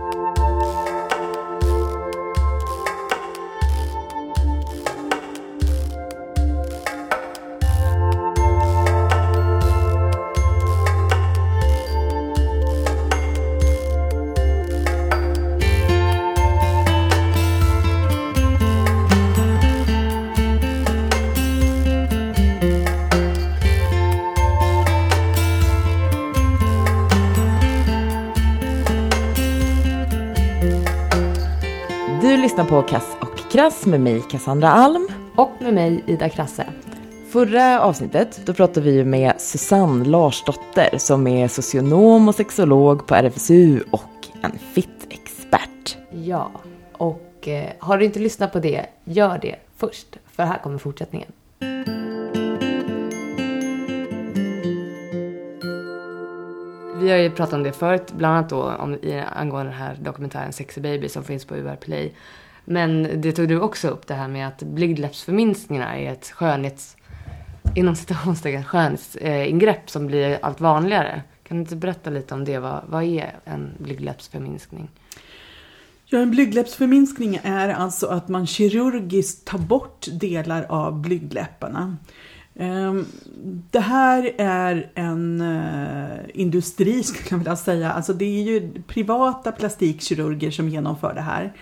Du lyssnar på Kass och Krass med mig Cassandra Alm. Och med mig Ida Krasse. Förra avsnittet då pratade vi med Susanne Larsdotter som är socionom och sexolog på RFSU och en fit-expert. Ja, och eh, har du inte lyssnat på det, gör det först. För här kommer fortsättningen. Vi har ju pratat om det förut, bland annat då om, i, angående den här dokumentären Sexy Baby som finns på UR Play. Men det tog du också upp det här med att blygdläppsförminskningarna är ett skönhets, inom citationstecken, skönhetsingrepp som blir allt vanligare. Kan du inte berätta lite om det? Vad, vad är en blygdläppsförminskning? Ja, en blygdläppsförminskning är alltså att man kirurgiskt tar bort delar av blygdläpparna. Ehm, det här är en eh, industri skulle jag vilja säga. Alltså det är ju privata plastikkirurger som genomför det här.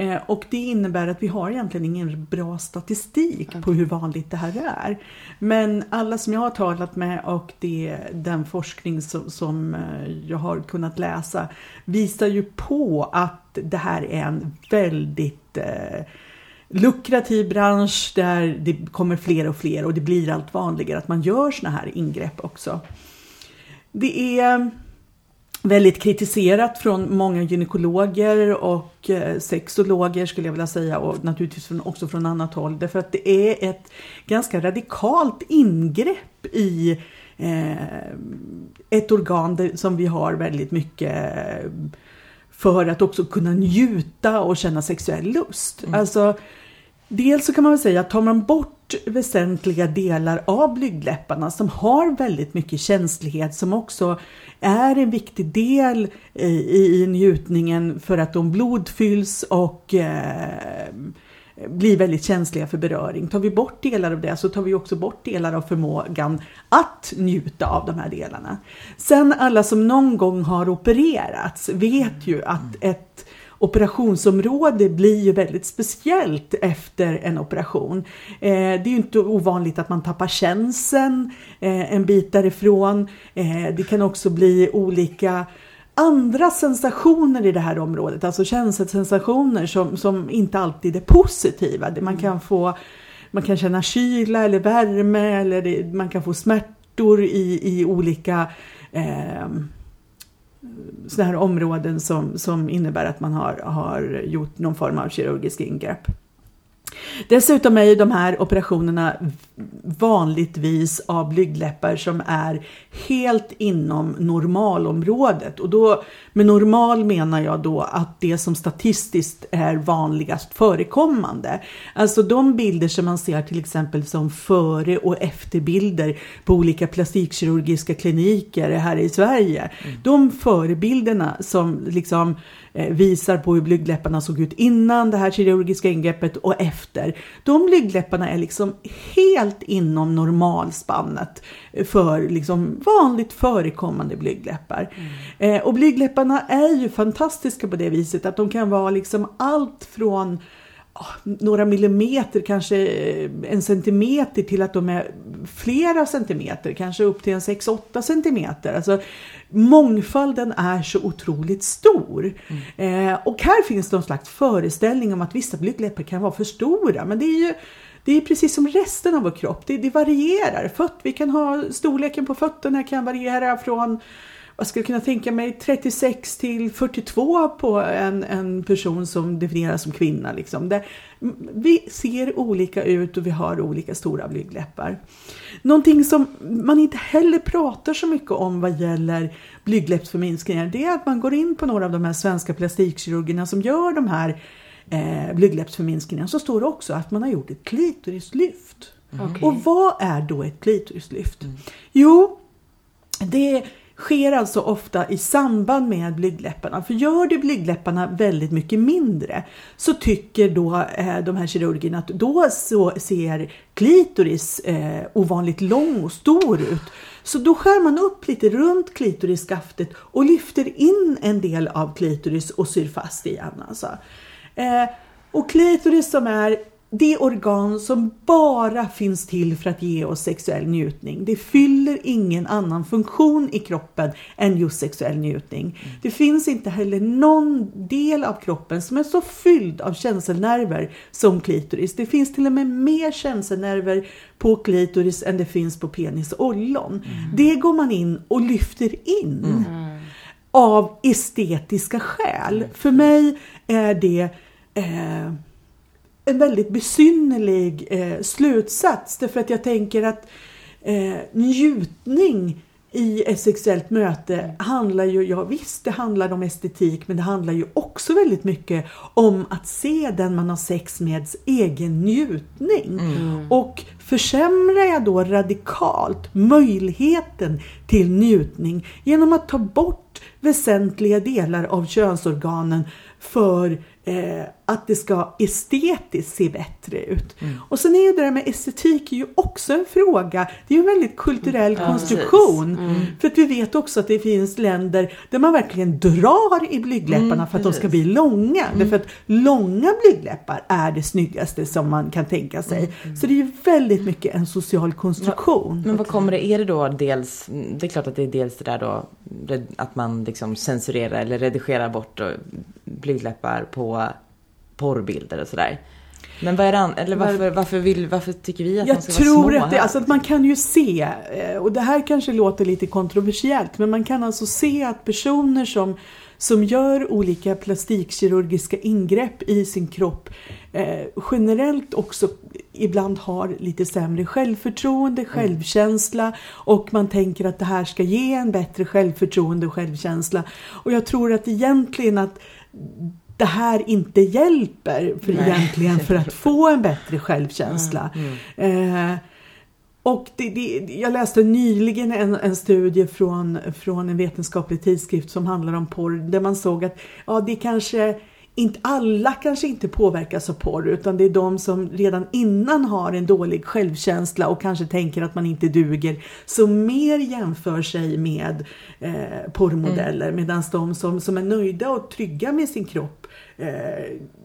Eh, Och det innebär att vi har egentligen ingen bra statistik på hur vanligt det här är. Men alla som jag har talat med och det, den forskning som, som eh, jag har kunnat läsa visar ju på att det här är en väldigt eh, lukrativ bransch där det kommer fler och fler och det blir allt vanligare att man gör såna här ingrepp också. Det är väldigt kritiserat från många gynekologer och eh, sexologer skulle jag vilja säga och naturligtvis också från annat håll därför att det är ett ganska radikalt ingrepp i eh, ett organ som vi har väldigt mycket eh, för att också kunna njuta och känna sexuell lust. Alltså, dels så kan man väl säga att tar man bort väsentliga delar av blygdläpparna som har väldigt mycket känslighet som också är en viktig del i, i njutningen för att de blodfylls och eh, blir väldigt känsliga för beröring. Tar vi bort delar av det så tar vi också bort delar av förmågan att njuta av de här delarna. Sen alla som någon gång har opererats vet ju att ett operationsområde blir ju väldigt speciellt efter en operation. Eh, det är ju inte ovanligt att man tappar känseln eh, en bit därifrån. Eh, det kan också bli olika andra sensationer i det här området, alltså känselsensationer som, som inte alltid är positiva. Man kan få man kan känna kyla eller värme eller det, man kan få smärtor i, i olika eh, sådana här områden som, som innebär att man har, har gjort någon form av kirurgisk ingrepp. Dessutom är ju de här operationerna vanligtvis av blygdläppar som är helt inom normalområdet. Och då, med normal menar jag då att det som statistiskt är vanligast förekommande. Alltså de bilder som man ser till exempel som före och efterbilder på olika plastikkirurgiska kliniker här i Sverige. Mm. De förebilderna som liksom visar på hur blygdläpparna såg ut innan det här kirurgiska ingreppet och efter. De blygdläpparna är liksom helt inom normalspannet för liksom vanligt förekommande blygdläppar. Mm. Eh, och blygdläpparna är ju fantastiska på det viset att de kan vara liksom allt från några millimeter, kanske en centimeter till att de är flera centimeter, kanske upp till en 6-8 centimeter. Alltså, mångfalden är så otroligt stor. Mm. Eh, och här finns det någon slags föreställning om att vissa blygdläppar kan vara för stora, men det är ju det är precis som resten av vår kropp, det, det varierar. Föt, vi kan ha storleken på fötterna kan variera från jag skulle kunna tänka mig 36 till 42 på en, en person som definieras som kvinna. Liksom. Det, vi ser olika ut och vi har olika stora blygdläppar. Någonting som man inte heller pratar så mycket om vad gäller blygdläppsförminskningar det är att man går in på några av de här svenska plastikkirurgerna som gör de här eh, blygdläppsförminskningarna så står det också att man har gjort ett klitorislyft. Mm. Och vad är då ett klitorislyft? Mm. Jo, det är sker alltså ofta i samband med blygdläpparna. För gör du blygdläpparna väldigt mycket mindre så tycker då eh, de här kirurgerna att då så ser klitoris eh, ovanligt lång och stor ut. Så då skär man upp lite runt klitoriskaftet och lyfter in en del av klitoris och syr fast igen. Alltså. Eh, och klitoris som är det organ som bara finns till för att ge oss sexuell njutning. Det fyller ingen annan funktion i kroppen än just sexuell njutning. Mm. Det finns inte heller någon del av kroppen som är så fylld av känselnerver som klitoris. Det finns till och med mer känselnerver på klitoris än det finns på penis och ollon. Mm. Det går man in och lyfter in mm. av estetiska skäl. Mm. För mig är det eh, en väldigt besynnerlig eh, slutsats. Därför att jag tänker att eh, njutning i ett sexuellt möte handlar ju, ja visst det handlar om estetik men det handlar ju också väldigt mycket om att se den man har sex med egen njutning. Mm. Och försämrar jag då radikalt möjligheten till njutning genom att ta bort väsentliga delar av könsorganen för eh, att det ska estetiskt se bättre ut. Mm. Och sen är ju det där med estetik ju också en fråga. Det är ju en väldigt kulturell mm. konstruktion. Mm. För att vi vet också att det finns länder där man verkligen drar i blygdläpparna mm, för att de ska bli långa. Mm. Därför att långa blygdläppar är det snyggaste som man kan tänka sig. Mm. Så det är ju väldigt mycket en social konstruktion. Men vad kommer det, är det då dels, det är klart att det är dels det där då att man liksom censurerar eller redigerar bort blygdläppar på porrbilder och sådär. Men vad är det eller varför, varför, vill, varför tycker vi att jag de ska vara små? Tror att det, alltså att man kan ju se, eh, och det här kanske låter lite kontroversiellt, men man kan alltså se att personer som, som gör olika plastikkirurgiska ingrepp i sin kropp eh, generellt också ibland har lite sämre självförtroende, mm. självkänsla och man tänker att det här ska ge en bättre självförtroende och självkänsla. Och jag tror att egentligen att det här inte hjälper för egentligen för att få en bättre självkänsla. Mm, mm. Eh, och det, det, jag läste nyligen en, en studie från, från en vetenskaplig tidskrift som handlar om porr där man såg att ja, det kanske inte alla kanske inte påverkas av porr utan det är de som redan innan har en dålig självkänsla och kanske tänker att man inte duger som mer jämför sig med eh, porrmodeller mm. medan de som, som är nöjda och trygga med sin kropp eh,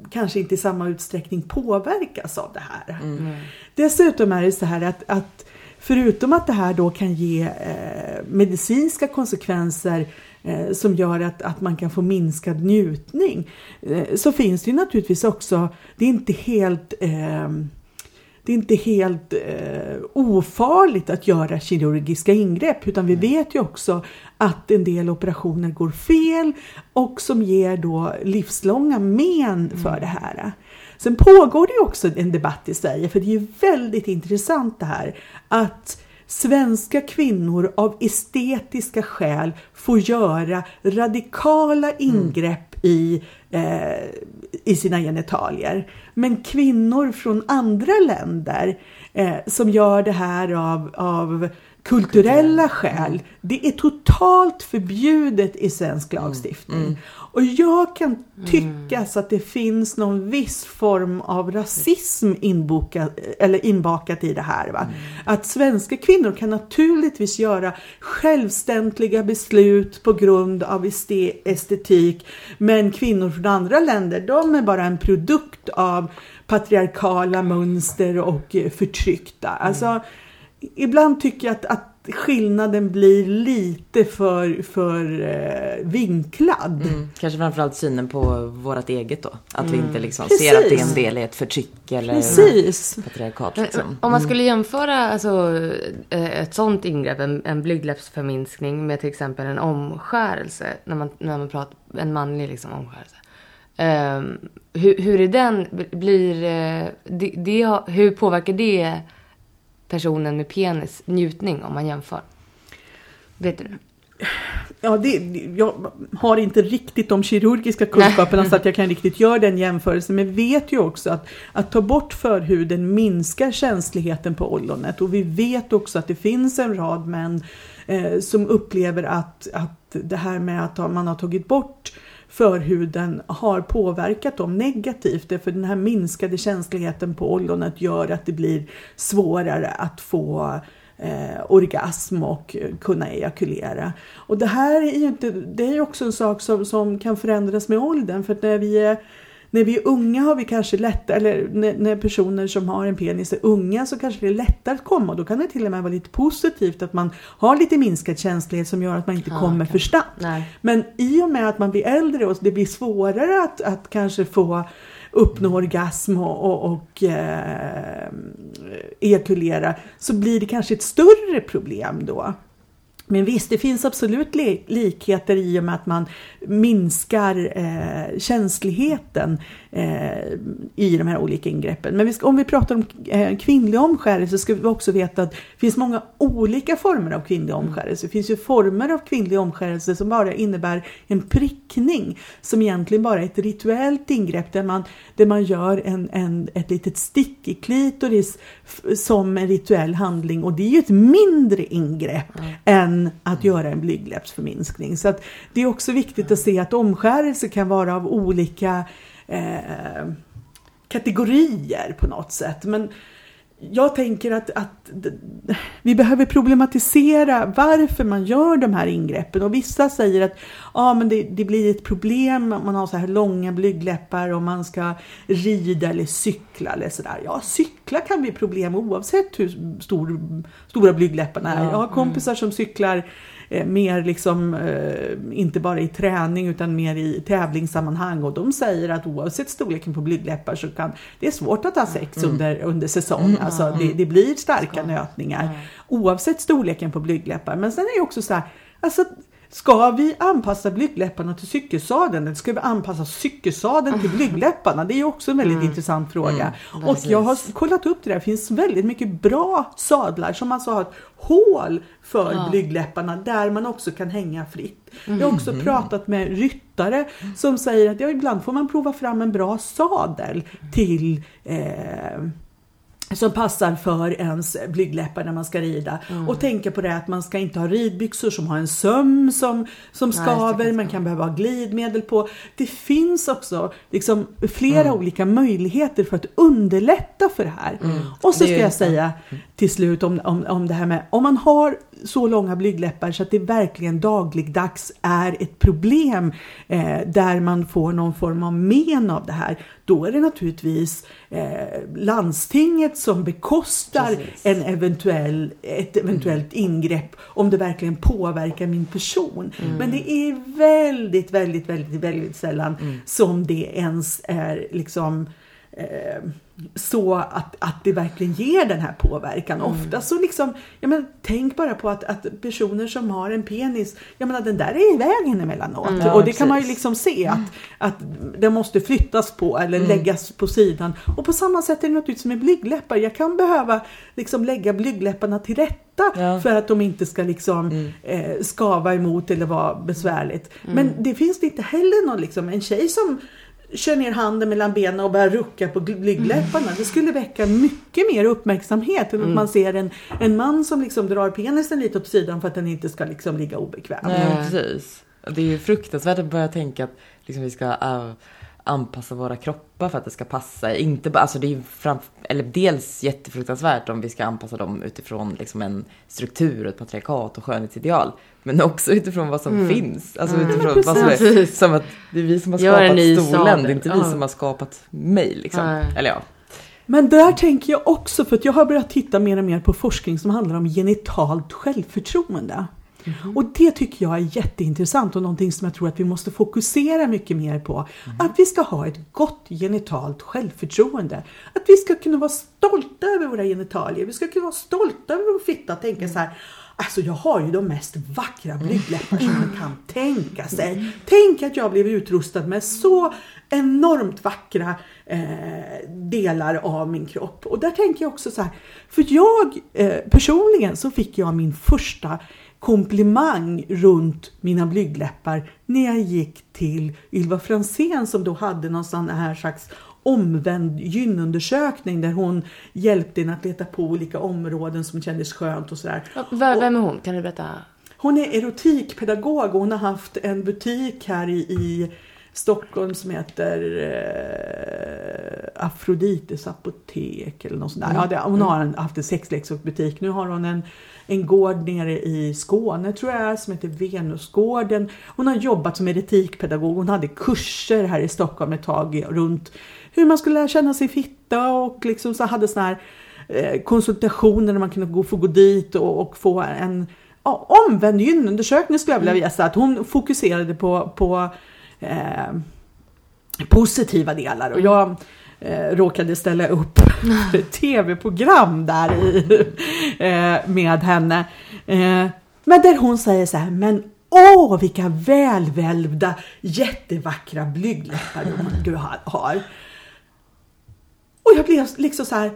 kanske inte i samma utsträckning påverkas av det här. Mm. Dessutom är det så här att, att förutom att det här då kan ge eh, medicinska konsekvenser eh, som gör att, att man kan få minskad njutning eh, så finns det ju naturligtvis också, det är inte helt eh, det är inte helt eh, ofarligt att göra kirurgiska ingrepp utan vi vet ju också att en del operationer går fel och som ger då livslånga men för mm. det här. Sen pågår det ju också en debatt i Sverige för det är ju väldigt intressant det här att svenska kvinnor av estetiska skäl får göra radikala mm. ingrepp mm. i, eh, i sina genitalier. Men kvinnor från andra länder eh, som gör det här av, av kulturella skäl. Det är totalt förbjudet i svensk mm. lagstiftning. Mm. Och jag kan tycka mm. att det finns någon viss form av rasism inbokat, eller inbakat i det här. Va? Mm. Att svenska kvinnor kan naturligtvis göra självständiga beslut på grund av estetik. Men kvinnor från andra länder, de är bara en produkt av patriarkala mönster och förtryckta. Alltså, ibland tycker jag att, att skillnaden blir lite för, för eh, vinklad. Mm, kanske framförallt synen på vårt eget då. Att mm. vi inte liksom ser att det är en del i ett förtryck eller Precis. patriarkat. Liksom. Om man skulle jämföra alltså, eh, ett sånt ingrepp, en, en blygdläppsförminskning med till exempel en omskärelse. När man, när man pratar, en manlig liksom, omskärelse. Um, hur, hur är den, blir, uh, det, det, hur påverkar det personen med penis njutning om man jämför? Vet du? Ja, det, jag har inte riktigt de kirurgiska kunskaperna så att jag kan riktigt göra den jämförelsen. Men vet ju också att, att ta bort förhuden minskar känsligheten på ollonet. Och vi vet också att det finns en rad män eh, som upplever att, att det här med att man har tagit bort förhuden har påverkat dem negativt. Därför den här minskade känsligheten på ollonet gör att det blir svårare att få eh, orgasm och kunna ejakulera. Och det här är ju inte, det är också en sak som, som kan förändras med åldern. För att när vi är när vi är unga har vi kanske lättare, eller när, när, personer som har en penis är unga så kanske det är lättare att komma. Och då kan det till och med vara lite positivt att man har lite minskad känslighet som gör att man inte ja, kommer för snabbt. Men i och med att man blir äldre och det blir svårare att, att kanske få uppnå orgasm och, och, och eh, ejakulera så blir det kanske ett större problem då. Men visst, det finns absolut likheter i och med att man minskar eh, känsligheten eh, i de här olika ingreppen. Men vi ska, om vi pratar om eh, kvinnlig omskärelse så ska vi också veta att det finns många olika former av kvinnlig mm. omskärelse. Det finns ju former av kvinnlig omskärelse som bara innebär en prickning som egentligen bara är ett rituellt ingrepp där man, där man gör en, en, ett litet stick i klitoris som en rituell handling och det är ju ett mindre ingrepp mm. än att göra en blygdläppsförminskning. Så det är också viktigt att se att omskärelse kan vara av olika eh, kategorier på något sätt. Men jag tänker att, att vi behöver problematisera varför man gör de här ingreppen. Och vissa säger att ja, men det, det blir ett problem, man har så här långa blygdläppar och man ska rida eller cykla eller sådär. Ja, cykla kan bli problem oavsett hur stor, stora blygdläpparna är. Jag har kompisar mm. som cyklar eh, mer liksom, eh, inte bara i träning utan mer i tävlingssammanhang och de säger att oavsett storleken på blygdläppar så kan det är svårt att ha sex mm. under, under säsong. Mm. Alltså det, det blir starka så. nötningar mm. oavsett storleken på blygdläppar. Men sen är det också så här, alltså Ska vi anpassa blygdläpparna till cykelsadeln eller ska vi anpassa cykelsadeln till blygdläpparna? Det är också en väldigt mm. intressant fråga. Mm, och jag har kollat upp det där. Det finns väldigt mycket bra sadlar som alltså har ett hål för ja. blygdläpparna där man också kan hänga fritt. Mm. Jag har också mm. pratat med ryttare som säger att ja, ibland får man prova fram en bra sadel till eh, som passar för ens blygdläppar när man ska rida. Mm. Och tänka på det att man ska inte ha ridbyxor som har en söm som, som skaver, Nej, man kan behöva ha glidmedel på. Det finns också liksom flera mm. olika möjligheter för att underlätta för det här. Mm. Och så ska jag säga till slut om, om, om det här med om man har så långa blygdläppar så att det verkligen dagligdags är ett problem eh, där man får någon form av men av det här. Då är det naturligtvis eh, landstinget som bekostar en eventuell, ett eventuellt mm. ingrepp om det verkligen påverkar min person. Mm. Men det är väldigt, väldigt, väldigt, väldigt sällan mm. som det ens är liksom eh, så att, att det verkligen ger den här påverkan. Mm. Ofta så liksom, jag menar, tänk bara på att, att personer som har en penis, jag menar den där är i vägen emellanåt. Mm, och det precis. kan man ju liksom se att, att den måste flyttas på eller mm. läggas på sidan. Och på samma sätt är det naturligtvis med blygdläppar. Jag kan behöva liksom lägga blygdläpparna till rätta ja. för att de inte ska liksom mm. eh, skava emot eller vara besvärligt. Mm. Men det finns inte heller någon liksom, en tjej som kör ner handen mellan benen och börjar rucka på blygdläpparna. Det skulle väcka mycket mer uppmärksamhet än att mm. man ser en, en man som liksom drar penisen lite åt sidan för att den inte ska liksom ligga obekväm. Nej, precis. Det är ju fruktansvärt att börja tänka att liksom vi ska uh, anpassa våra kroppar för att det ska passa. Inte bara, alltså det är fram, eller dels jättefruktansvärt om vi ska anpassa dem utifrån liksom en struktur, ett patriarkat och skönhetsideal. Men också utifrån vad som mm. finns. Alltså mm. utifrån vad som är, som att det är vi som har skapat stolen, det är inte vi som har skapat mig liksom. Eller ja. Men där tänker jag också, för att jag har börjat titta mer och mer på forskning som handlar om genitalt självförtroende. Mm. Och det tycker jag är jätteintressant och någonting som jag tror att vi måste fokusera mycket mer på. Mm. Att vi ska ha ett gott genitalt självförtroende. Att vi ska kunna vara stolta över våra genitalier. Vi ska kunna vara stolta över vår fitta och tänka så här Alltså jag har ju de mest vackra blygdläppar som man kan tänka sig. Tänk att jag blev utrustad med så enormt vackra eh, delar av min kropp. Och där tänker jag också så här, för jag eh, personligen så fick jag min första komplimang runt mina blygdläppar när jag gick till Ylva Fransén som då hade någon sån här slags omvänd gynundersökning där hon hjälpte en att leta på olika områden som kändes skönt och sådär. Vem är hon? Kan du berätta? hon är erotikpedagog och hon har haft en butik här i, i Stockholm som heter eh, Afrodites apotek eller något sånt där. Ja, det, hon har en, haft en sexleksaksbutik. Nu har hon en, en gård nere i Skåne tror jag som heter Venusgården. Hon har jobbat som erotikpedagog. Hon hade kurser här i Stockholm ett tag runt hur man skulle lära känna sin fitta och liksom så hade såna här eh, konsultationer där man kunde gå, få gå dit och, och få en ja, omvänd gynnundersökning skulle jag vilja Mm. visa. Att hon fokuserade på, på Eh, positiva delar och jag eh, råkade ställa upp för ett tv-program där i, eh, med henne. Eh, men där hon säger så här, men åh vilka välvälvda jättevackra blygdläppar du, har- har. Och jag blev liksom så här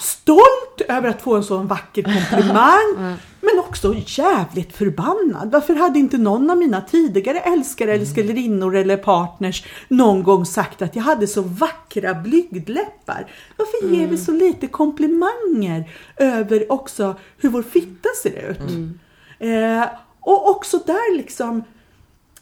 stolt över att få en sån vacker komplimang. Men också jävligt förbannad. Varför hade inte någon av mina tidigare älskare, älskarinnor eller partners någon gång sagt att jag hade så vackra blygdläppar? Varför ger vi så lite komplimanger över också hur vår fitta ser ut? Eh, och också där liksom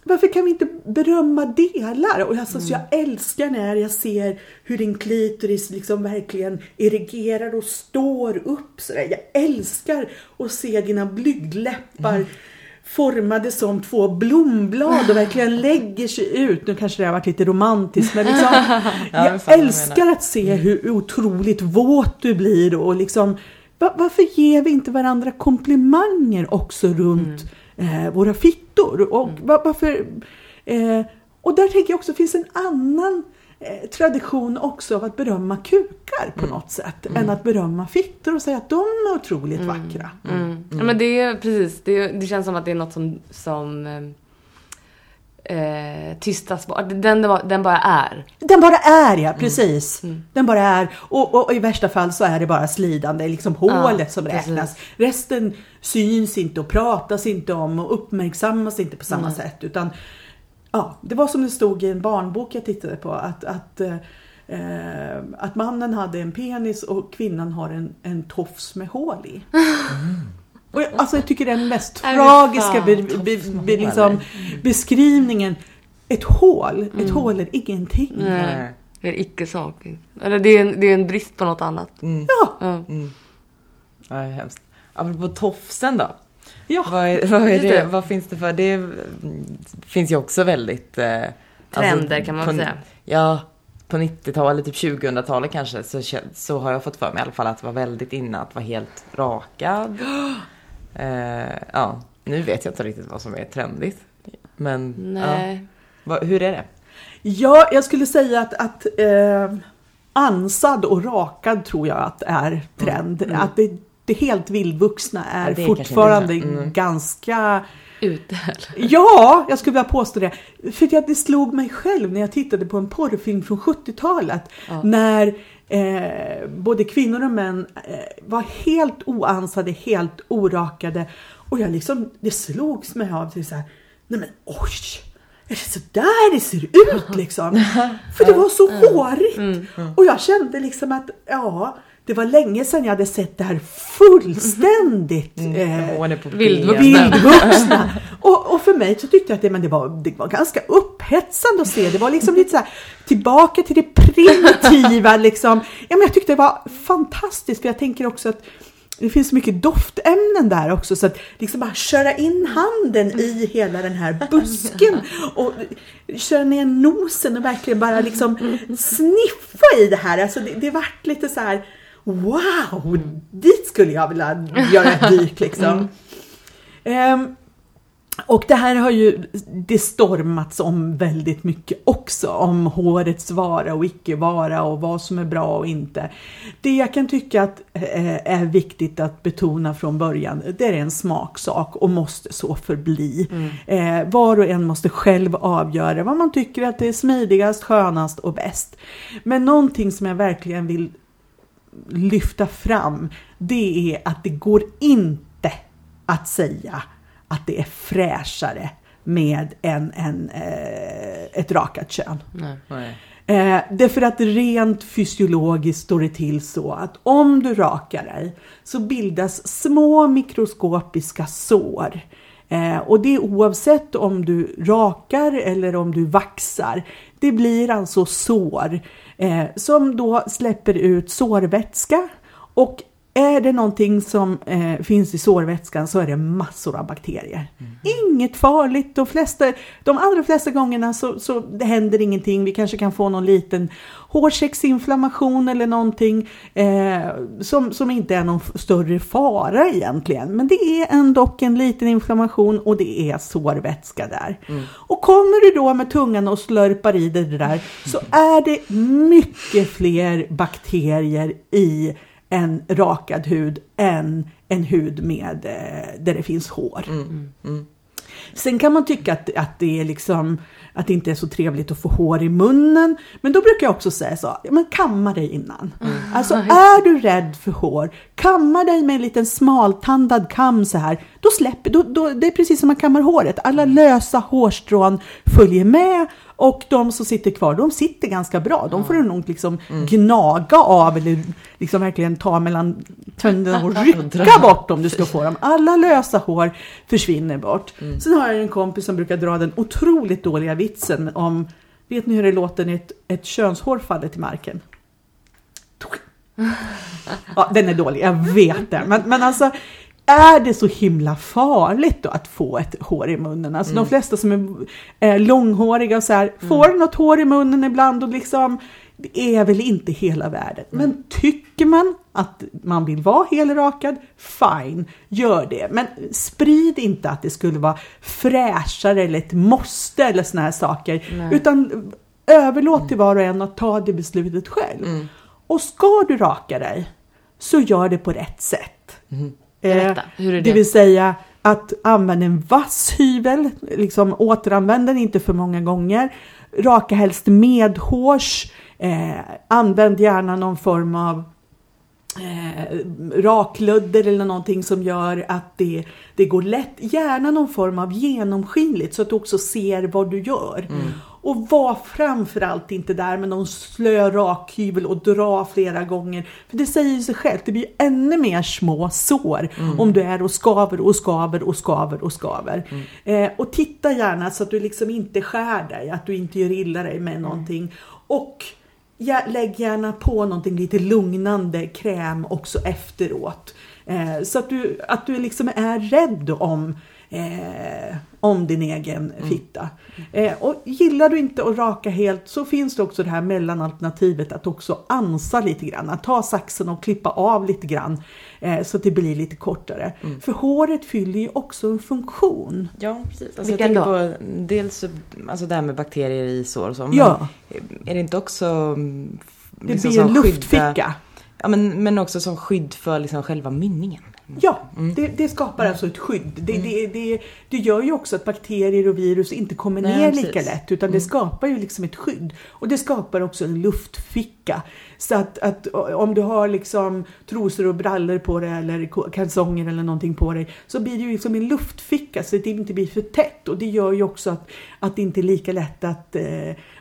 varför kan vi inte berömma delar? Och alltså, så jag älskar när jag ser hur din klitoris liksom verkligen erigerar och står upp. Sådär. Jag älskar att se dina blygdläppar formade som två blomblad och verkligen lägger sig ut. Nu kanske det har varit lite romantiskt men liksom, jag jag du älskar att se hur otroligt våt du blir och liksom va- varför ger vi inte varandra komplimanger också runt eh, våra fittor? Och va- varför... Eh, och där tänker jag också, finns en annan eh, tradition också av att berömma kukar på något sätt än att berömma fittor och säga att de är otroligt vackra. Mm. Ja, men det är precis. Det, det känns som att det är något som, som eh, tystas bort. Den, den, bara- är. Den bara är ja, precis. Den bara är. Och, och, och i värsta fall så är det bara slidande, liksom hålet som precis. räknas. Resten syns inte och pratas inte om och uppmärksammas inte på samma sätt. Utan ja, det var som det stod i en barnbok jag tittade på. Att, att, eh, eh, att mannen hade en penis och kvinnan har en, en tofs med hål i. Och jag, alltså jag tycker den mest tragiska be, be, be, liksom, beskrivningen. Ett hål, ett hål är ingenting. Nej. Det är icke-sak. Eller det är, en, det är en brist på något annat. Mm. Ja, Ja. Ja, det är hemskt. Apropå tofsen då. ja. Vad, är, vad, är det, det. vad finns det för? Det mm, finns ju också väldigt... Eh, Trender, kan man på, säga. Ja, på 90-talet, typ 2000-talet kanske, så, så har jag fått för mig i alla fall att det var väldigt inne att vara helt rakad. eh, ja, nu vet jag inte riktigt vad som är trendigt. Men Nej. Ja, hur är det? Ja, jag skulle säga att, att eh, ansad och rakad tror jag att är trend. Att det, det helt vildvuxna är, Ja, är fortfarande. Mm. ganska... Ute. Ja, jag skulle vilja påstå det. För att det slog mig själv när jag tittade på en porrfilm från 70-talet. När eh, både kvinnor och män eh, var helt oansade, helt orakade. Och jag liksom, det slogs mig av till så här, nej men oj! Är det så där det ser ut liksom? För det var så hårigt. Och jag kände liksom att, ja, det var länge sedan jag hade sett det här fullständigt eh, är på Vildvuxna. Och, och för mig så tyckte jag att det, men det, var, det var ganska upphetsande att se. Det var liksom lite så här, tillbaka till det primitiva liksom. Ja, men jag tyckte det var fantastiskt för jag tänker också att det finns så mycket doftämnen där också så att liksom bara köra in handen i hela den här busken och köra ner nosen och verkligen bara liksom sniffa i det här. Alltså det, det vart lite så här wow, dit skulle jag vilja göra ett dyk liksom. Ehm, och det här har ju det stormats om väldigt mycket också. Om hårets vara och icke vara och vad som är bra och inte. Det jag kan tycka att eh, är viktigt att betona från början, det är en smaksak och måste så förbli. Eh, var och en måste själv avgöra vad man tycker att det är smidigast, skönast och bäst. Men någonting som jag verkligen vill lyfta fram, det är att det går inte att säga att det är fräschare med en, en, eh, ett rakat kön. Nej. Nej. Eh, därför att rent fysiologiskt står det till så att om du rakar dig så bildas små mikroskopiska sår Eh, och det oavsett om du rakar eller om du vaxar. Det blir alltså sår eh, Eh, som då släpper ut sårvätska och är det någonting som eh, finns i sårvätskan så är det massor av bakterier. Mm. Inget farligt. De, flesta, de allra flesta gångerna så, så det händer ingenting. Vi kanske kan få någon liten hårsäcksinflammation eller någonting eh, som, som inte är någon större fara egentligen. Men det är ändå en liten inflammation och det är sårvätska där. Mm. Och kommer du då med tungan och slurpar i dig det där så är det mycket fler bakterier i en rakad hud än en hud med, eh, där det finns hår. Mm, mm. Sen kan man tycka att, att det är liksom att det inte är så trevligt att få hår i munnen. Men då brukar jag också säga så, men kamma dig innan. Mm. Alltså är du rädd för hår, kamma dig med en liten smaltandad kam så här. Då släpper, då, då, det är precis som man kammar håret. Alla lösa hårstrån följer med och de som sitter kvar, de sitter ganska bra. De får du nog liksom mm. gnaga av eller liksom verkligen ta mellan tänderna och rycka bort om du ska få dem. Alla lösa hår försvinner bort. Mm. Sen har jag en kompis som brukar dra den otroligt dåliga vitsen om, vet ni hur det låter när ett, ett könshår faller till marken? Ja, den är dålig, jag vet det. Men, men alltså, är det så himla farligt då att få ett hår i munnen? Alltså mm. de flesta som är, är långhåriga och så här, mm. får något hår i munnen ibland och liksom, det är väl inte hela världen. Mm. Men tycker man att man vill vara helrakad, fine, gör det. Men sprid inte att det skulle vara fräschare eller ett måste eller såna här saker. Nej. Utan överlåt till var och en att ta det beslutet själv. Mm. Och ska du raka dig, så gör det på rätt sätt. Berätta, hur är det? Det vill säga att använda en vass hyvel, liksom återanvänd den inte för många gånger. Raka helst medhårs. Eh, använd gärna någon form av eh, rakludder eller någonting som gör att det, det går lätt. Gärna någon form av genomskinligt så att du också ser vad du gör. Mm. Och var framförallt inte där med någon slö rakhyvel och dra flera gånger. För det säger sig självt, det blir ännu mer små sår mm. om du är och skaver och skaver och skaver och skaver. Mm. Eh, och titta gärna så att du liksom inte skär dig, att du inte gör illa dig med mm. någonting. Och ja, lägg gärna på någonting lite lugnande kräm också efteråt. Eh, så att du, att du liksom är rädd om eh, om din egen mm. fitta. Eh, och gillar du inte att raka helt så finns det också det här mellanalternativet att också ansa lite grann. Att ta saxen och klippa av lite grann eh, så att det blir lite kortare. Mm. För håret fyller ju också en funktion. Ja, precis. Alltså, Vilken jag då? På, dels alltså det här med bakterier i sår och så. Men ja. Är det inte också... Mm, liksom det blir en luftficka. Ja, men, men också som skydd för liksom själva mynningen. Ja, mm. det, det, skapar alltså ett skydd. Det, mm. det, det, gör ju också att bakterier och virus inte kommer Nej, ner lika lätt utan det mm. skapar ju liksom ett skydd. Och det skapar också en luftficka. Så att, att om du har liksom trosor och brallor på dig eller kalsonger eller någonting på dig så blir det ju liksom en luftficka så att det inte blir för tätt. Och det gör ju också att, att det inte är lika lätt att eh,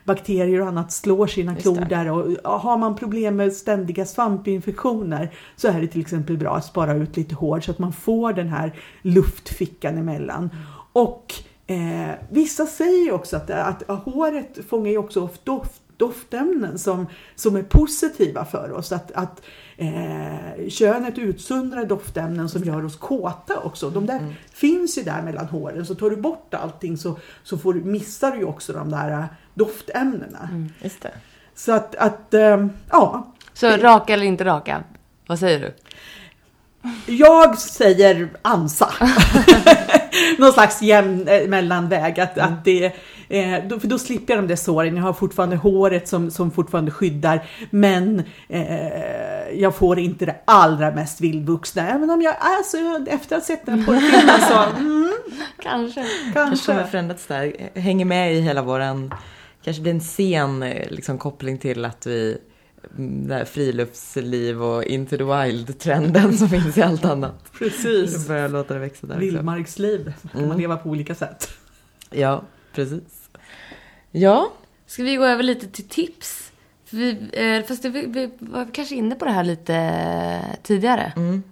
bakterier och annat slår sina klor där. Och har man problem med ständiga svampinfektioner så är det till exempel bra att spara ut lite hår så att man får den här luftfickan emellan. Mm. Och eh, vissa säger också att, att, att håret fångar ju också doft doftämnen som, som är positiva för oss. Att, att eh, könet utsöndrar doftämnen som gör oss kåta också. De där mm. finns ju där mellan håren. Så tar du bort allting så, så får, missar du ju också de där eh, doftämnena. Mm, just det. Så att, att äh, ja. Så raka eller inte raka? Vad säger du? Jag säger ansa. Någon slags jämn eh, mellanväg. Att, mm. att det, eh, då, för då slipper jag de där såren. Jag har fortfarande håret som, som fortfarande skyddar. Men eh, jag får inte det allra mest vildvuxna. Även om jag, alltså, efter att ha sett den på filmen så... Mm, kanske. Kanske har förändrats där. Hänger med i hela våran... Kanske blir en sen eh, liksom, koppling till att vi det här friluftsliv och into the wild-trenden som finns i allt annat. Precis. Börjar låta det växa där Vildmarksliv kan mm. man leva på olika sätt. Ja, precis. Ja. Ska vi gå över lite till tips? Vi, eh, fast vi, vi var kanske inne på det här lite tidigare. Mm.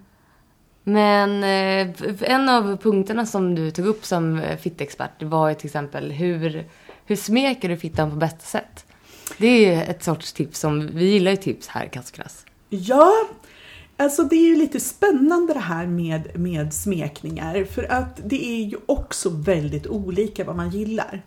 Men eh, en av punkterna som du tog upp som fittexpert var ju till exempel hur, hur smeker du fittan på bästa sätt? Det är ett sorts tips som, vi gillar ju tips här i Kasskrass. Ja, alltså det är ju lite spännande det här med, med smekningar för att det är ju också väldigt olika vad man gillar.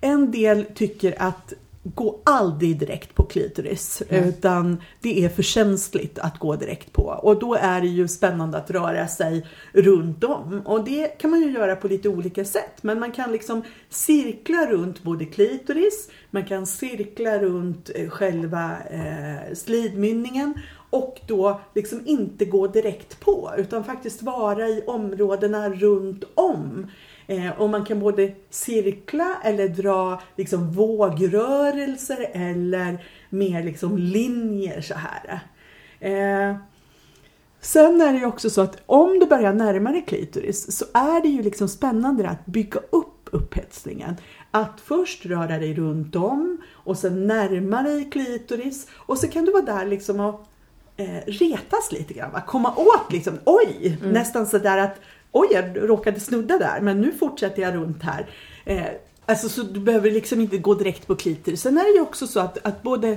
En del tycker att gå aldrig direkt på klitoris utan det är för känsligt att gå direkt på. Och då är det ju spännande att röra sig runt om. Och det kan man ju göra på lite olika sätt. Men man kan liksom cirkla runt både klitoris, man kan cirkla runt eh, själva eh, slidmynningen och då liksom inte gå direkt på utan faktiskt vara i områdena runt om. Eh, och man kan både cirkla eller dra liksom vågrörelser eller mer liksom linjer så här. Eh, sen är det ju också så att om du börjar närma dig klitoris så är det ju liksom spännande att bygga upp upphetsningen. Att först röra dig runt om och sen närma dig klitoris och så kan du vara där liksom och eh, retas lite grann. Va? Komma åt liksom, oj, nästan sådär att oj, jag råkade snudda där, men nu fortsätter jag runt här. Eh, alltså så du behöver liksom inte gå direkt på klitoris. Sen är det ju också så att, att både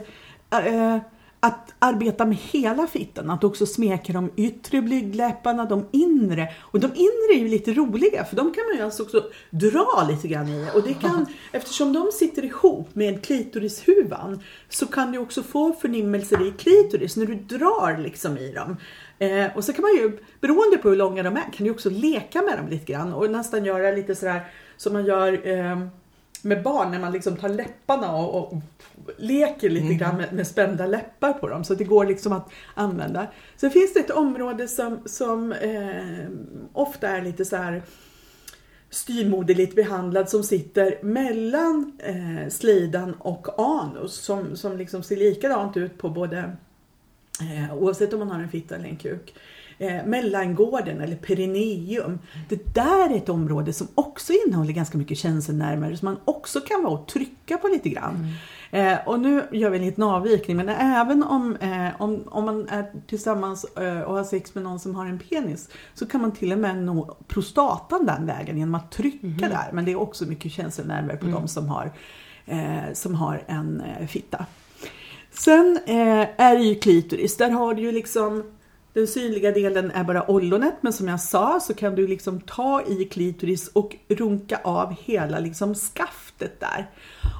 eh, att arbeta med hela fittan, att också smeka de yttre blygdläpparna, de inre. Och de inre är ju lite roliga för de kan man ju alltså också dra lite grann i. Och det kan, eftersom de sitter ihop med klitorishuvan så kan du också få förnimmelser i klitoris när du drar liksom i dem. Eh, och så kan man ju, beroende på hur långa de är, kan du också leka med dem lite grann och nästan göra lite sådär som man gör eh, med barn när man liksom tar läpparna och, och leker lite grann med, med spända läppar på dem så det går liksom att använda. Sen finns det ett område som, som eh, ofta är lite så här styrmoderligt behandlad som sitter mellan eh, slidan och anus som, som liksom ser likadant ut på både Eh, oavsett om man har en fitta eller en kuk. Eh, mellangården eller perineum. Det där är ett område som också innehåller ganska mycket känselnerver som man också kan vara och trycka på lite grann. Eh, och nu gör vi en liten avvikning men även om, eh, om, om man är tillsammans eh, och har sex med någon som har en penis så kan man till och med nå prostatan den vägen genom att trycka där. Men det är också mycket känselnerver på de som har, eh, som har en eh, fitta. Sen eh, är det ju klitoris. Där har du ju liksom den synliga delen är bara ollonet men som jag sa så kan du liksom ta i klitoris och runka av hela liksom skaftet där.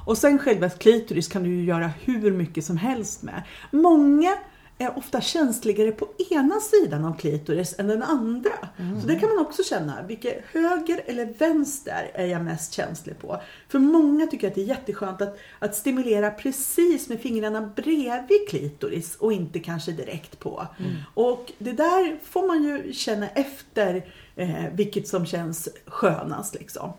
Och sen själva klitoris kan du ju göra hur mycket som helst med. Många är ofta känsligare på ena sidan av klitoris än den andra. Så det kan man också känna. Vilket höger eller vänster är jag mest känslig på? För många tycker att det är jätteskönt att, att stimulera precis med fingrarna bredvid klitoris och inte kanske direkt på. Och det där får man ju känna efter eh, vilket som känns skönast liksom.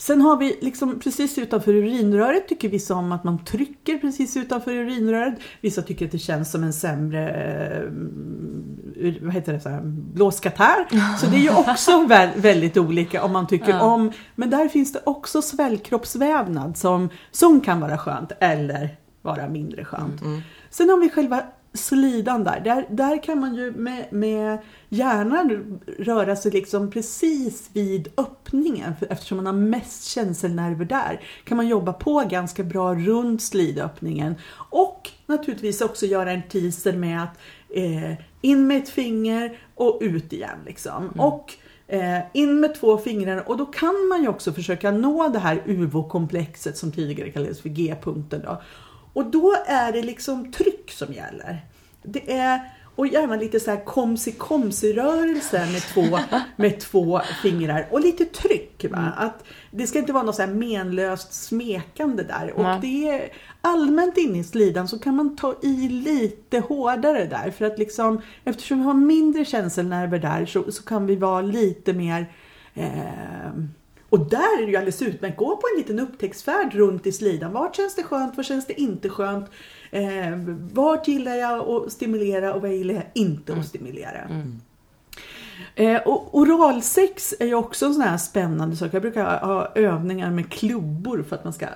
Sen har vi liksom precis utanför urinröret tycker vissa om att man trycker precis utanför urinröret. Vissa tycker att det känns som en sämre eh, vad heter det, så här, blåskatarr. Så det är ju också vä- väldigt olika om man tycker Ja. om. Men där finns det också svällkroppsvävnad som, som kan vara skönt eller vara mindre skönt. Sen har vi själva slidan där. Där, där kan man ju med, med hjärnan röra sig liksom precis vid öppningen. Eftersom man har mest känselnerver där kan man jobba på ganska bra runt slidöppningen. Och naturligtvis också göra en teaser med att eh, in med ett finger och ut igen. Liksom. Och eh, in med två fingrar och då kan man ju också försöka nå det här UVO-komplexet som tidigare kallades för G-punkten. Då. Och då är det liksom tryck som gäller. Det är, och gärna lite så här komsi komsi rörelser med två, med två fingrar och lite tryck. Va? Att det ska inte vara något så här menlöst smekande där. Och det är allmänt inne i slidan så kan man ta i lite hårdare där. För att liksom, eftersom vi har mindre känselnerver där så, så kan vi vara lite mer eh, och där är det ju alldeles utmärkt. Gå på en liten upptäcktsfärd runt i slidan. Vart känns det skönt? Var känns det inte skönt? Eh, vart gillar jag att stimulera och vad gillar jag inte att stimulera? Eh, och oralsex är ju också en sån här spännande sak. Jag brukar ha övningar med klubbor för att man ska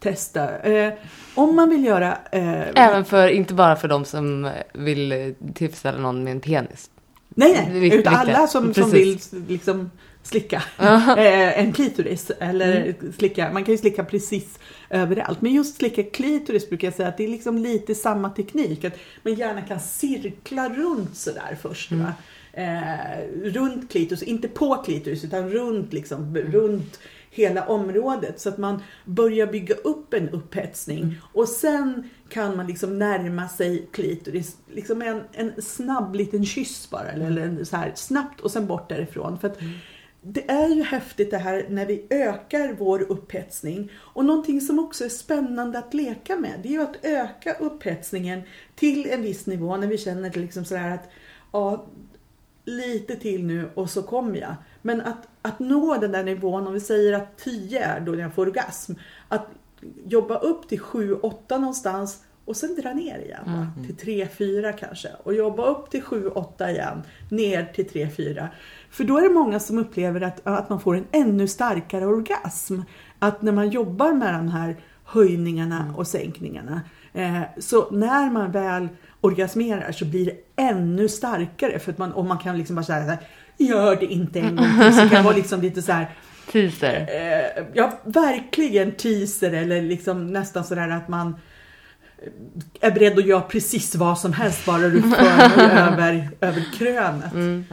testa. Eh, om man vill göra... Eh, Även för, inte bara för de som vill eh, tillfredsställa någon med en penis. Nej, nej, utan alla som, som vill liksom slicka eh, en klitoris. Eller Mm. slicka, man kan ju slicka precis överallt. Men just slicka klitoris brukar jag säga att det är liksom lite samma teknik. Att man gärna kan cirkla runt sådär först. Mm. Eh, runt klitoris, inte på klitoris utan runt liksom, Mm. runt hela området så att man börjar bygga upp en upphetsning Mm. och sen kan man liksom närma sig klitoris, liksom en, en snabb liten kyss bara eller, eller en så här snabbt och sen bort därifrån. För att det är ju häftigt det här när vi ökar vår upphetsning och någonting som också är spännande att leka med det är ju att öka upphetsningen till en viss nivå när vi känner det liksom sådär att ja, lite till nu och så kommer jag. Men att, att nå den där nivån, om vi säger att 10 är då jag får orgasm, att jobba upp till 7-8 någonstans och sen dra ner igen. Va? Till 3-4 kanske. Och jobba upp till 7-8 igen, ner till 3-4. För då är det många som upplever att, att man får en ännu starkare orgasm. Att när man jobbar med de här höjningarna och sänkningarna. Eh, så när man väl orgasmerar så blir det ännu starkare. För att man, och man kan liksom bara säga gör det inte en gång till. Så det kan vara liksom lite så här, Teaser. eh, ja verkligen teaser eller liksom nästan sådär att man är beredd att göra precis vad som helst bara du för dig över, över krönet.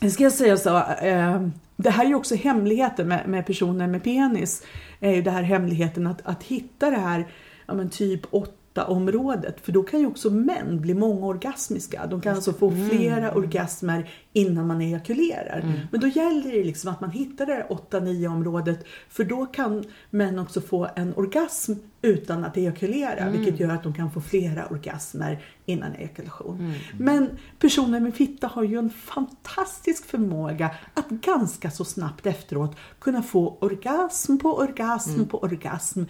Det ska jag säga så, eh, det här är ju också hemligheten med, med personer med penis. Är ju det här hemligheten att, att hitta det här ja, men typ 8 området. För då kan ju också män bli mångorgasmiska. De kan alltså få flera orgasmer innan man ejakulerar. Men då gäller det liksom att man hittar det här 8-9 området. För då kan män också få en orgasm utan att ejakulera. Vilket gör att de kan få flera orgasmer innan ejakulation. Men personer med fitta har ju en fantastisk förmåga att ganska så snabbt efteråt kunna få orgasm på orgasm på orgasm.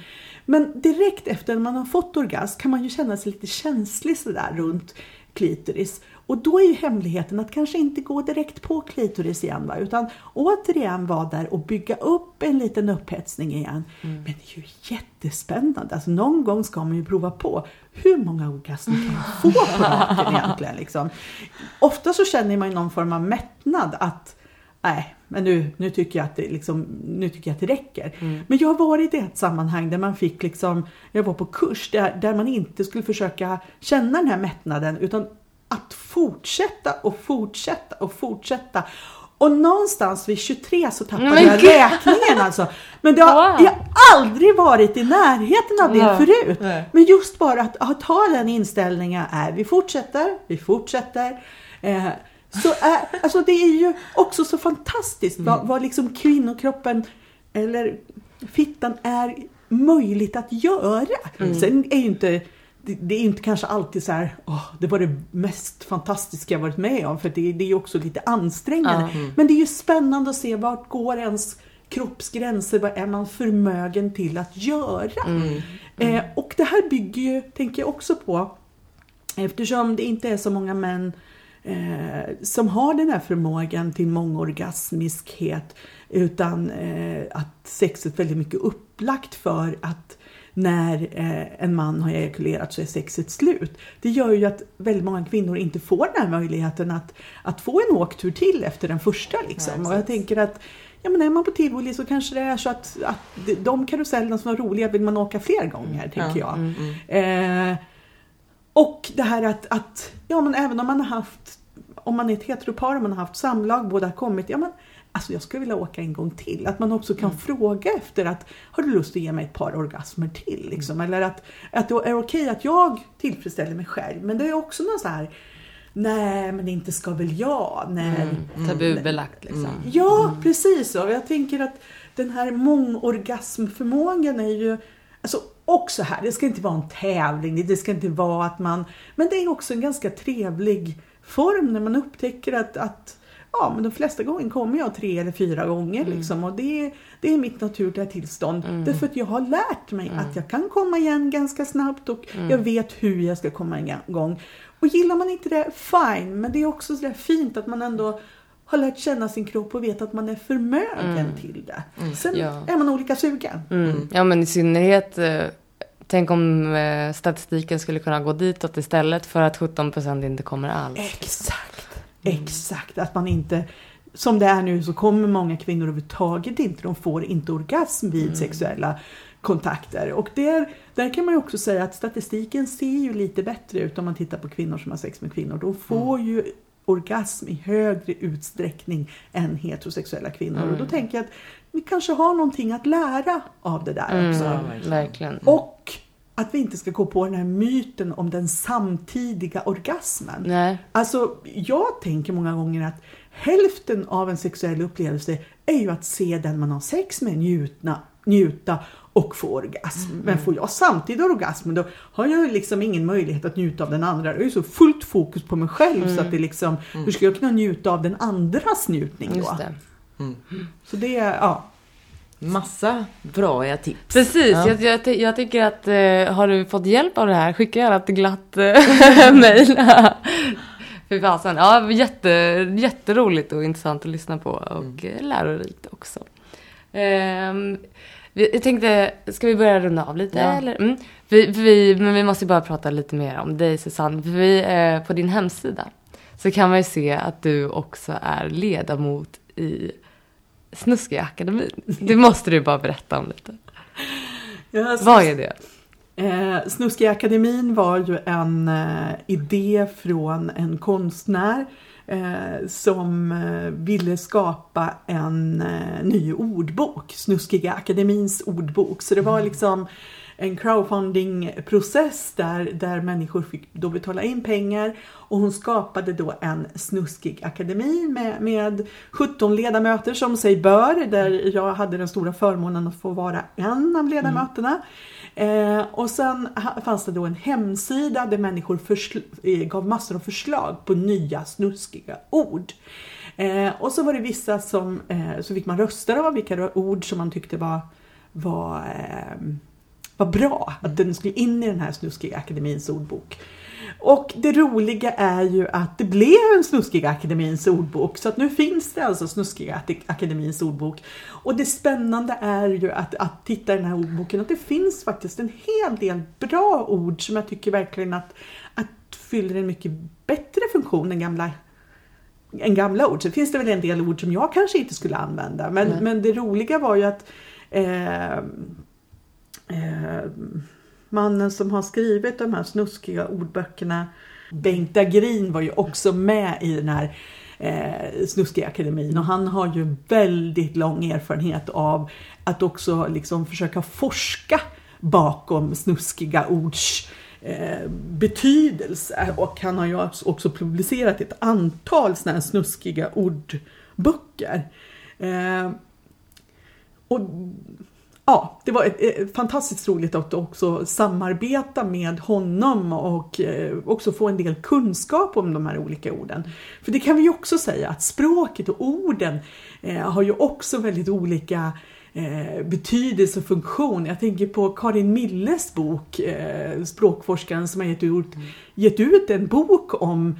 Men direkt efter man har fått orgasm kan man ju känna sig lite känslig sådär runt klitoris. Och då är ju hemligheten att kanske inte gå direkt på klitoris igen va? utan återigen vara där och bygga upp en liten upphetsning igen. Men det är ju jättespännande. Alltså någon gång ska man ju prova på hur många orgasmer kan man få på raken egentligen. Liksom. Ofta så känner man ju någon form av mättnad att nej, men nu, nu, tycker jag att det liksom, nu tycker jag att det räcker. Men jag har varit i ett sammanhang där man fick liksom, jag var på kurs där, där man inte skulle försöka känna den här mättnaden utan att fortsätta och fortsätta och fortsätta. Och någonstans vid 23 så tappade Men jag gud! räkningen alltså. Men det har, Wow. jag har aldrig varit i närheten av det Ja. förut. Nej. Men just bara att, att ha den inställningen är vi fortsätter, vi fortsätter. Eh, så är, alltså det är ju också så fantastiskt vad, vad liksom kvinnokroppen eller fittan är möjligt att göra. Sen är ju inte det, det är inte kanske alltid så här, åh, det var det mest fantastiska jag varit med om, för det, det är ju också lite ansträngande. Men det är ju spännande att se vart går ens kroppsgränser, vad är man förmögen till att göra? Eh, och det här bygger ju, tänker jag också på, eftersom det inte är så många män eh, som har den här förmågan till mångorgasmiskhet utan eh, att sexet väldigt mycket upplagt för att när eh, en man har ejakulerat så är sexet slut. Det gör ju att väldigt många kvinnor inte får den här möjligheten att, att få en åktur till efter den första. Liksom. Nej, och jag tänker att ja, men är man på tivoli så kanske det är så att, att de karusellerna som var roliga vill man åka fler gånger, tänker jag. Eh, och det här att, att ja, men även om man har haft, om man är ett heteropar och man har haft samlag, båda har kommit, ja men Alltså jag skulle vilja åka en gång till. Att man också kan fråga efter att har du lust att ge mig ett par orgasmer till? Liksom? Eller att, att det är okej att jag tillfredsställer mig själv. Men det är också någon så här Nej men inte ska väl jag? Nej. Tabubelagt liksom. Ja, precis. Och jag tänker att den här mångorgasmförmågan är ju alltså också här, det ska inte vara en tävling, det ska inte vara att man, men det är också en ganska trevlig form när man upptäcker att, att ja, men de flesta gånger kommer jag tre eller fyra gånger liksom och det, är- det är mitt naturliga tillstånd. Därför att jag har lärt mig att jag kan komma igen ganska snabbt och jag vet hur jag ska komma igång. Och gillar man inte det, fine, men det är också sådär fint att man ändå har lärt känna sin kropp och vet att man är förmögen till det. Sen Ja. är man olika sugen. Mm. Ja, men i synnerhet, eh, tänk om eh, statistiken skulle kunna gå ditåt istället för att 17 procent inte kommer alls. Exakt. Exakt, att man inte som det är nu så kommer många kvinnor överhuvudtaget inte, de får inte orgasm vid sexuella kontakter. Och där, där kan man ju också säga att statistiken ser ju lite bättre ut om man tittar på kvinnor som har sex med kvinnor. De får ju orgasm i högre utsträckning än heterosexuella kvinnor. Och då tänker jag att vi kanske har någonting att lära av det där också. Mm, verkligen. Och att vi inte ska gå på den här myten om den samtidiga orgasmen. Nej. Alltså, jag tänker många gånger att hälften av en sexuell upplevelse är ju att se den man har sex med njutna, njuta och få orgasm. Men får jag samtidigt orgasm då har jag ju liksom ingen möjlighet att njuta av den andra. Jag är ju så fullt fokus på mig själv så att det liksom, hur ska jag kunna njuta av den andras njutning då? Just det. Så det är, ja. Massa bra tips. Precis, Ja. jag, jag, jag tycker att eh, har du fått hjälp av det här, skicka gärna ett glatt eh, mejl. Fy fasen. Ja, jätte, jätteroligt och intressant att lyssna på och eh, lärorikt också. Vi, jag tänkte, ska vi börja runda av lite? Ja. Eller? Mm. Vi, vi, men vi måste bara prata lite mer om dig Susanne. Vi, eh, på din hemsida så kan man ju se att du också är ledamot i Snuskiga akademin. Det måste du bara berätta om lite. Jag Vad är det? Eh, Snuskiga akademin var ju en eh, idé från en konstnär eh, som eh, ville skapa en eh, ny ordbok, Snuskiga akademins ordbok. Så det var liksom en crowdfundingprocess där, där människor fick då betala in pengar och hon skapade då en snuskig akademi med, med 17 ledamöter som sig bör, där jag hade den stora förmånen att få vara en av ledamöterna. Eh, och sen fanns det då en hemsida där människor eh, gav massor av förslag på nya snuskiga ord. Eh, och så var det vissa som, eh, så fick man rösta av vilka ord som man tyckte var, var, eh, var bra, att den skulle in i den här snuskiga akademins ordbok. Och det roliga är ju att det blev en Snuskiga Akademins ordbok så att nu finns det alltså Snuskiga Akademins ordbok. Och det spännande är ju att, att titta i den här ordboken att det finns faktiskt en hel del bra ord som jag tycker verkligen att, att fyller en mycket bättre funktion än gamla än gamla ord. Så finns det väl en del ord som jag kanske inte skulle använda. Men, Nej. men det roliga var ju att eh, eh, mannen som har skrivit de här snuskiga ordböckerna, Bengt Dagrin var ju också med i den här eh, Snuskiga akademin och han har ju väldigt lång erfarenhet av att också liksom försöka forska bakom snuskiga ords eh, betydelse och han har ju också publicerat ett antal sådana här snuskiga ordböcker. Eh, och ja, det var ett, fantastiskt roligt att också samarbeta med honom och eh, också få en del kunskap om de här olika orden. För det kan vi också säga att språket och orden eh, har ju också väldigt olika eh, betydelse och funktion. Jag tänker på Karin Milles bok, språkforskaren som har gett ut, gett ut en bok om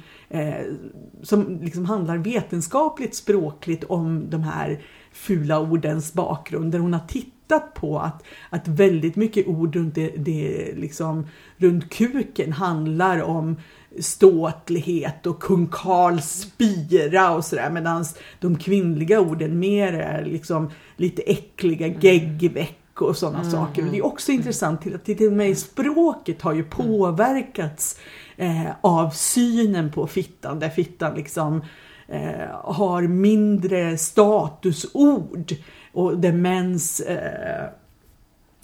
som liksom handlar vetenskapligt språkligt om de här fula ordens bakgrund där hon har tittat på att, att väldigt mycket ord runt, det, det, liksom, runt kuken handlar om ståtlighet och kung Karls spira och sådär medan de kvinnliga orden mer är liksom lite äckliga geggveck och sådana saker. Och det är också intressant till att till och med språket har ju påverkats eh, av synen på fittan där fittan liksom eh, har mindre statusord och där mäns eh,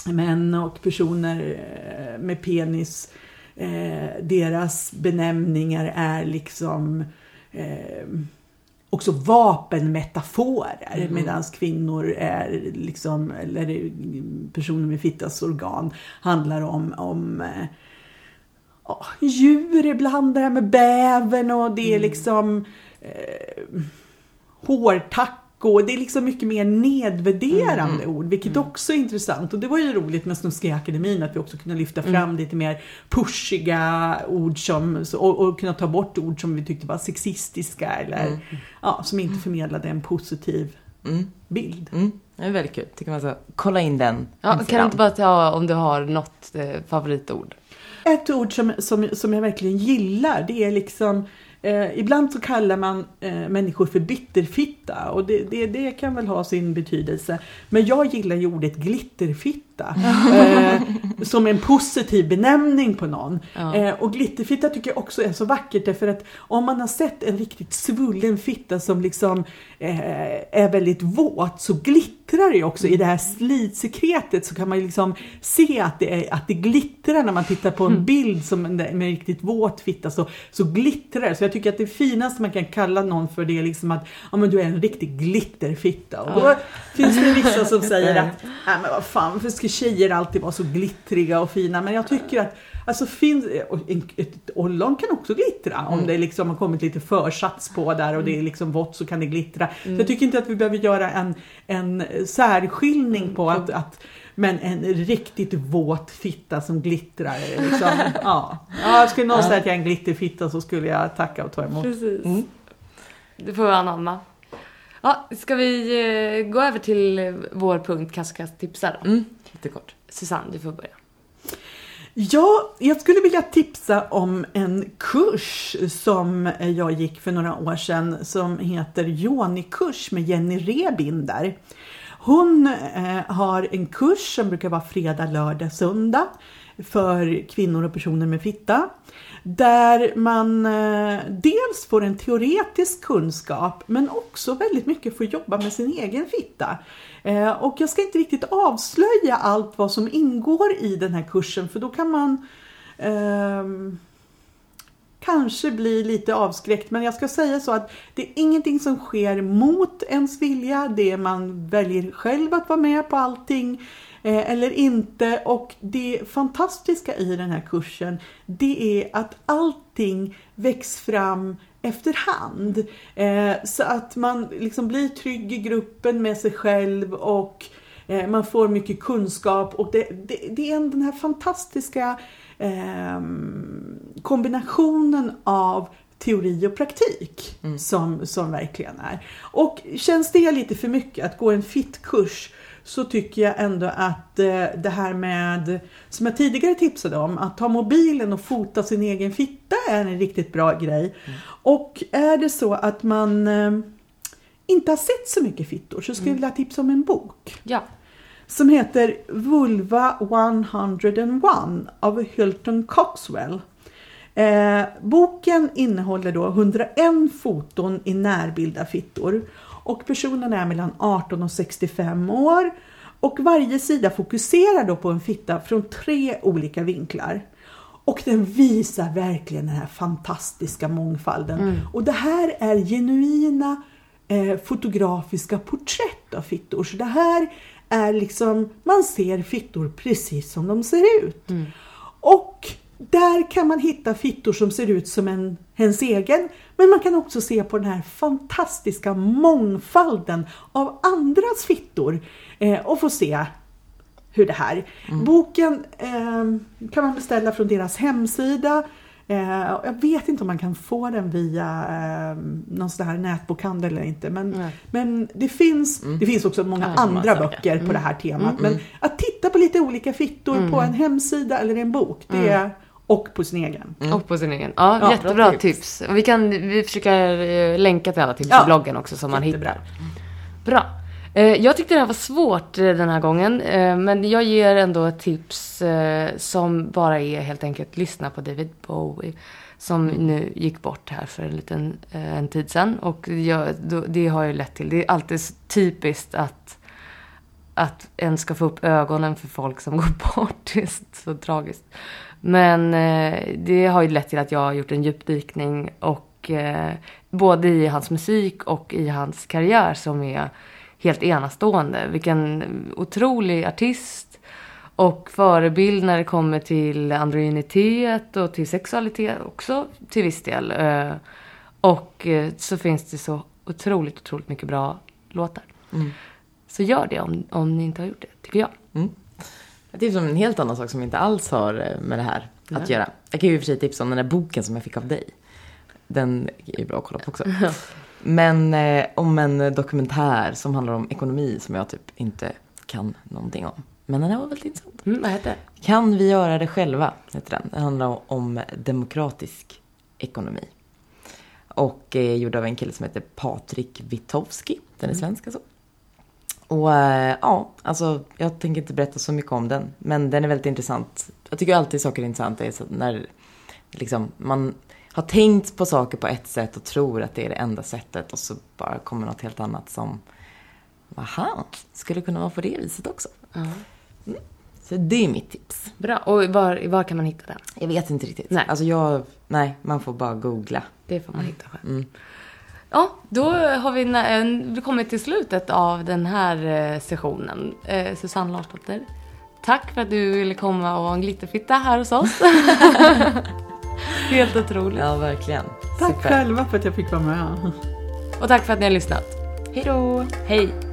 män och personer eh, med penis eh, deras benämningar är liksom eh, också vapenmetaforer Mm. medan kvinnor är liksom, eller personer med fittas organ handlar om, om ja, djur ibland, det här med bävern och det är Mm. liksom eh, hårtack och det är liksom mycket mer nedvärderande ord, vilket också är intressant. Och det var ju roligt med Snuskiga akademin att vi också kunde lyfta fram lite mer pushiga ord som, och, och kunna ta bort ord som vi tyckte var sexistiska eller ja, som inte förmedlade en positiv Mm. bild. Mm. Det är väldigt kul. Tycker man ska kolla in den. Ja, kan du inte bara ta om du har något eh, favoritord? Ett ord som, som, som jag verkligen gillar det är liksom Eh, ibland så kallar man eh, människor för bitterfitta och det, det, det kan väl ha sin betydelse. Men jag gillar ju ordet glitterfitta eh, som en positiv benämning på någon. Ja. Eh, och glitterfitta tycker jag också är så vackert därför att om man har sett en riktigt svullen fitta som liksom eh, är väldigt våt så glittrar det också i det här slitsekretet så kan man ju liksom se att det, är, att det glittrar när man tittar på en bild som en, med en riktigt våt fitta så, så glittrar det. Så jag tycker att det finaste man kan kalla någon för det är liksom att ja, men du är en riktig glitterfitta. Och då finns det vissa som säger att nej men vad fan, varför ska tjejer alltid vara så glittriga och fina? Men jag tycker att Alltså finns, ett ollon kan också glittra om det liksom har kommit lite försats på där och det är liksom vått så kan det glittra. Så jag tycker inte att vi behöver göra en, en särskiljning på att, att men en riktigt våt fitta som glittrar. Liksom, ja. Ja, skulle någon säga att jag är en glitterfitta så skulle jag tacka och ta emot. Precis. Det får vi anamma. Ja, ska vi eh, gå över till vår punkt Kaskas tipsar då? Mm, Jättekort. Susanne, du får börja. Ja, jag skulle vilja tipsa om en kurs som jag gick för några år sedan som heter Joni-kurs med Jenny Rebinder. Hon eh, har en kurs som brukar vara fredag, lördag, söndag för kvinnor och personer med fitta. Där man eh, dels får en teoretisk kunskap men också väldigt mycket får jobba med sin egen fitta. Eh, och jag ska inte riktigt avslöja allt vad som ingår i den här kursen för då kan man eh, kanske bli lite avskräckt. Men jag ska säga så att det är ingenting som sker mot ens vilja. Det är man väljer själv att vara med på allting eh, eller inte. Och det fantastiska i den här kursen det är att allting väcks fram efterhand. Eh, så att man liksom blir trygg i gruppen med sig själv och eh, man får mycket kunskap och det, det, det är en, den här fantastiska eh, kombinationen av teori och praktik som, som verkligen är. Och känns det lite för mycket att gå en fit-kurs så tycker jag ändå att eh, det här med, som jag tidigare tipsade om, att ta mobilen och fota sin egen fitta är en riktigt bra grej. Och är det så att man eh, inte har sett så mycket fittor så skulle jag vilja tipsa om en bok Ja. som heter Vulva 101 av Hilton Coxwell. Eh, boken innehåller då 101 foton i närbilda fittor och personen är mellan 18 och 65 år och varje sida fokuserar då på en fitta från tre olika vinklar. Och den visar verkligen den här fantastiska mångfalden. Och det här är genuina eh, fotografiska porträtt av fittor. Så det här är liksom, man ser fittor precis som de ser ut. Och där kan man hitta fittor som ser ut som en, ens egen. Men man kan också se på den här fantastiska mångfalden av andras fittor. Eh, och få se hur det här. Boken eh, kan man beställa från deras hemsida. Eh, jag vet inte om man kan få den via eh, någon sån här nätbokhandel eller inte. Men, Nej. men det, finns, det finns också många Ja, andra böcker på det här temat. Men att titta på lite olika fittor på en hemsida eller en bok. Det är, och på sin egen. Och på sin egen. Ja, Ja, jättebra bra tips. tips. Och vi, kan, vi försöker eh, länka till alla tips Ja, i bloggen också som man jättebra. hittar. Bra. Eh, Jag tyckte det här var svårt eh, den här gången. Men jag ger ändå ett tips som bara är helt enkelt lyssna på David Bowie. Som nu gick bort här för en liten en tid sedan. Och jag, det har ju lett till, det är alltid så typiskt att att en ska få upp ögonen för folk som går bort. Det är så tragiskt. Men eh, det har ju lett till att jag har gjort en djupdykning och eh, både i hans musik och i hans karriär som är helt enastående. Vilken otrolig artist och förebild när det kommer till androgynitet och till sexualitet också till viss del. Eh, och så finns det så otroligt, otroligt mycket bra låtar. Så gör det om, om ni inte har gjort det, tycker jag. Jag tipsar om en helt annan sak som inte alls har eh, med det här att Nej. göra. Jag kan ju i och för sig tipsa om den där boken som jag fick av dig. Den är ju bra att kolla på också. Men eh, om en dokumentär som handlar om ekonomi som jag typ inte kan någonting om. Men den här var väldigt intressant. Mm, vad heter? Kan vi göra det själva? Heter den. Den handlar om demokratisk ekonomi. och är gjord av en kille som heter Patrik Witowski. Den är svensk alltså. Och eh, ja, alltså jag tänker inte berätta så mycket om den. Men den är väldigt intressant. Jag tycker alltid saker är intressanta är när liksom, man har tänkt på saker på ett sätt och tror att det är det enda sättet och så bara kommer något helt annat som, aha, skulle kunna vara på det viset också. Ja. Så det är mitt tips. Bra. Och var, var kan man hitta den? Jag vet inte riktigt. Nej. Alltså jag, nej, man får bara googla. Det får man hitta själv. Mm. Ja, då har vi eh, kommit till slutet av den här eh, sessionen. Eh, Susanne Larsdotter, tack för att du ville komma och vara en glitterfitta här hos oss. Helt otroligt. Ja, verkligen. Tack Super. själva för att jag fick vara med. Och tack för att ni har lyssnat. Hej då! Hej!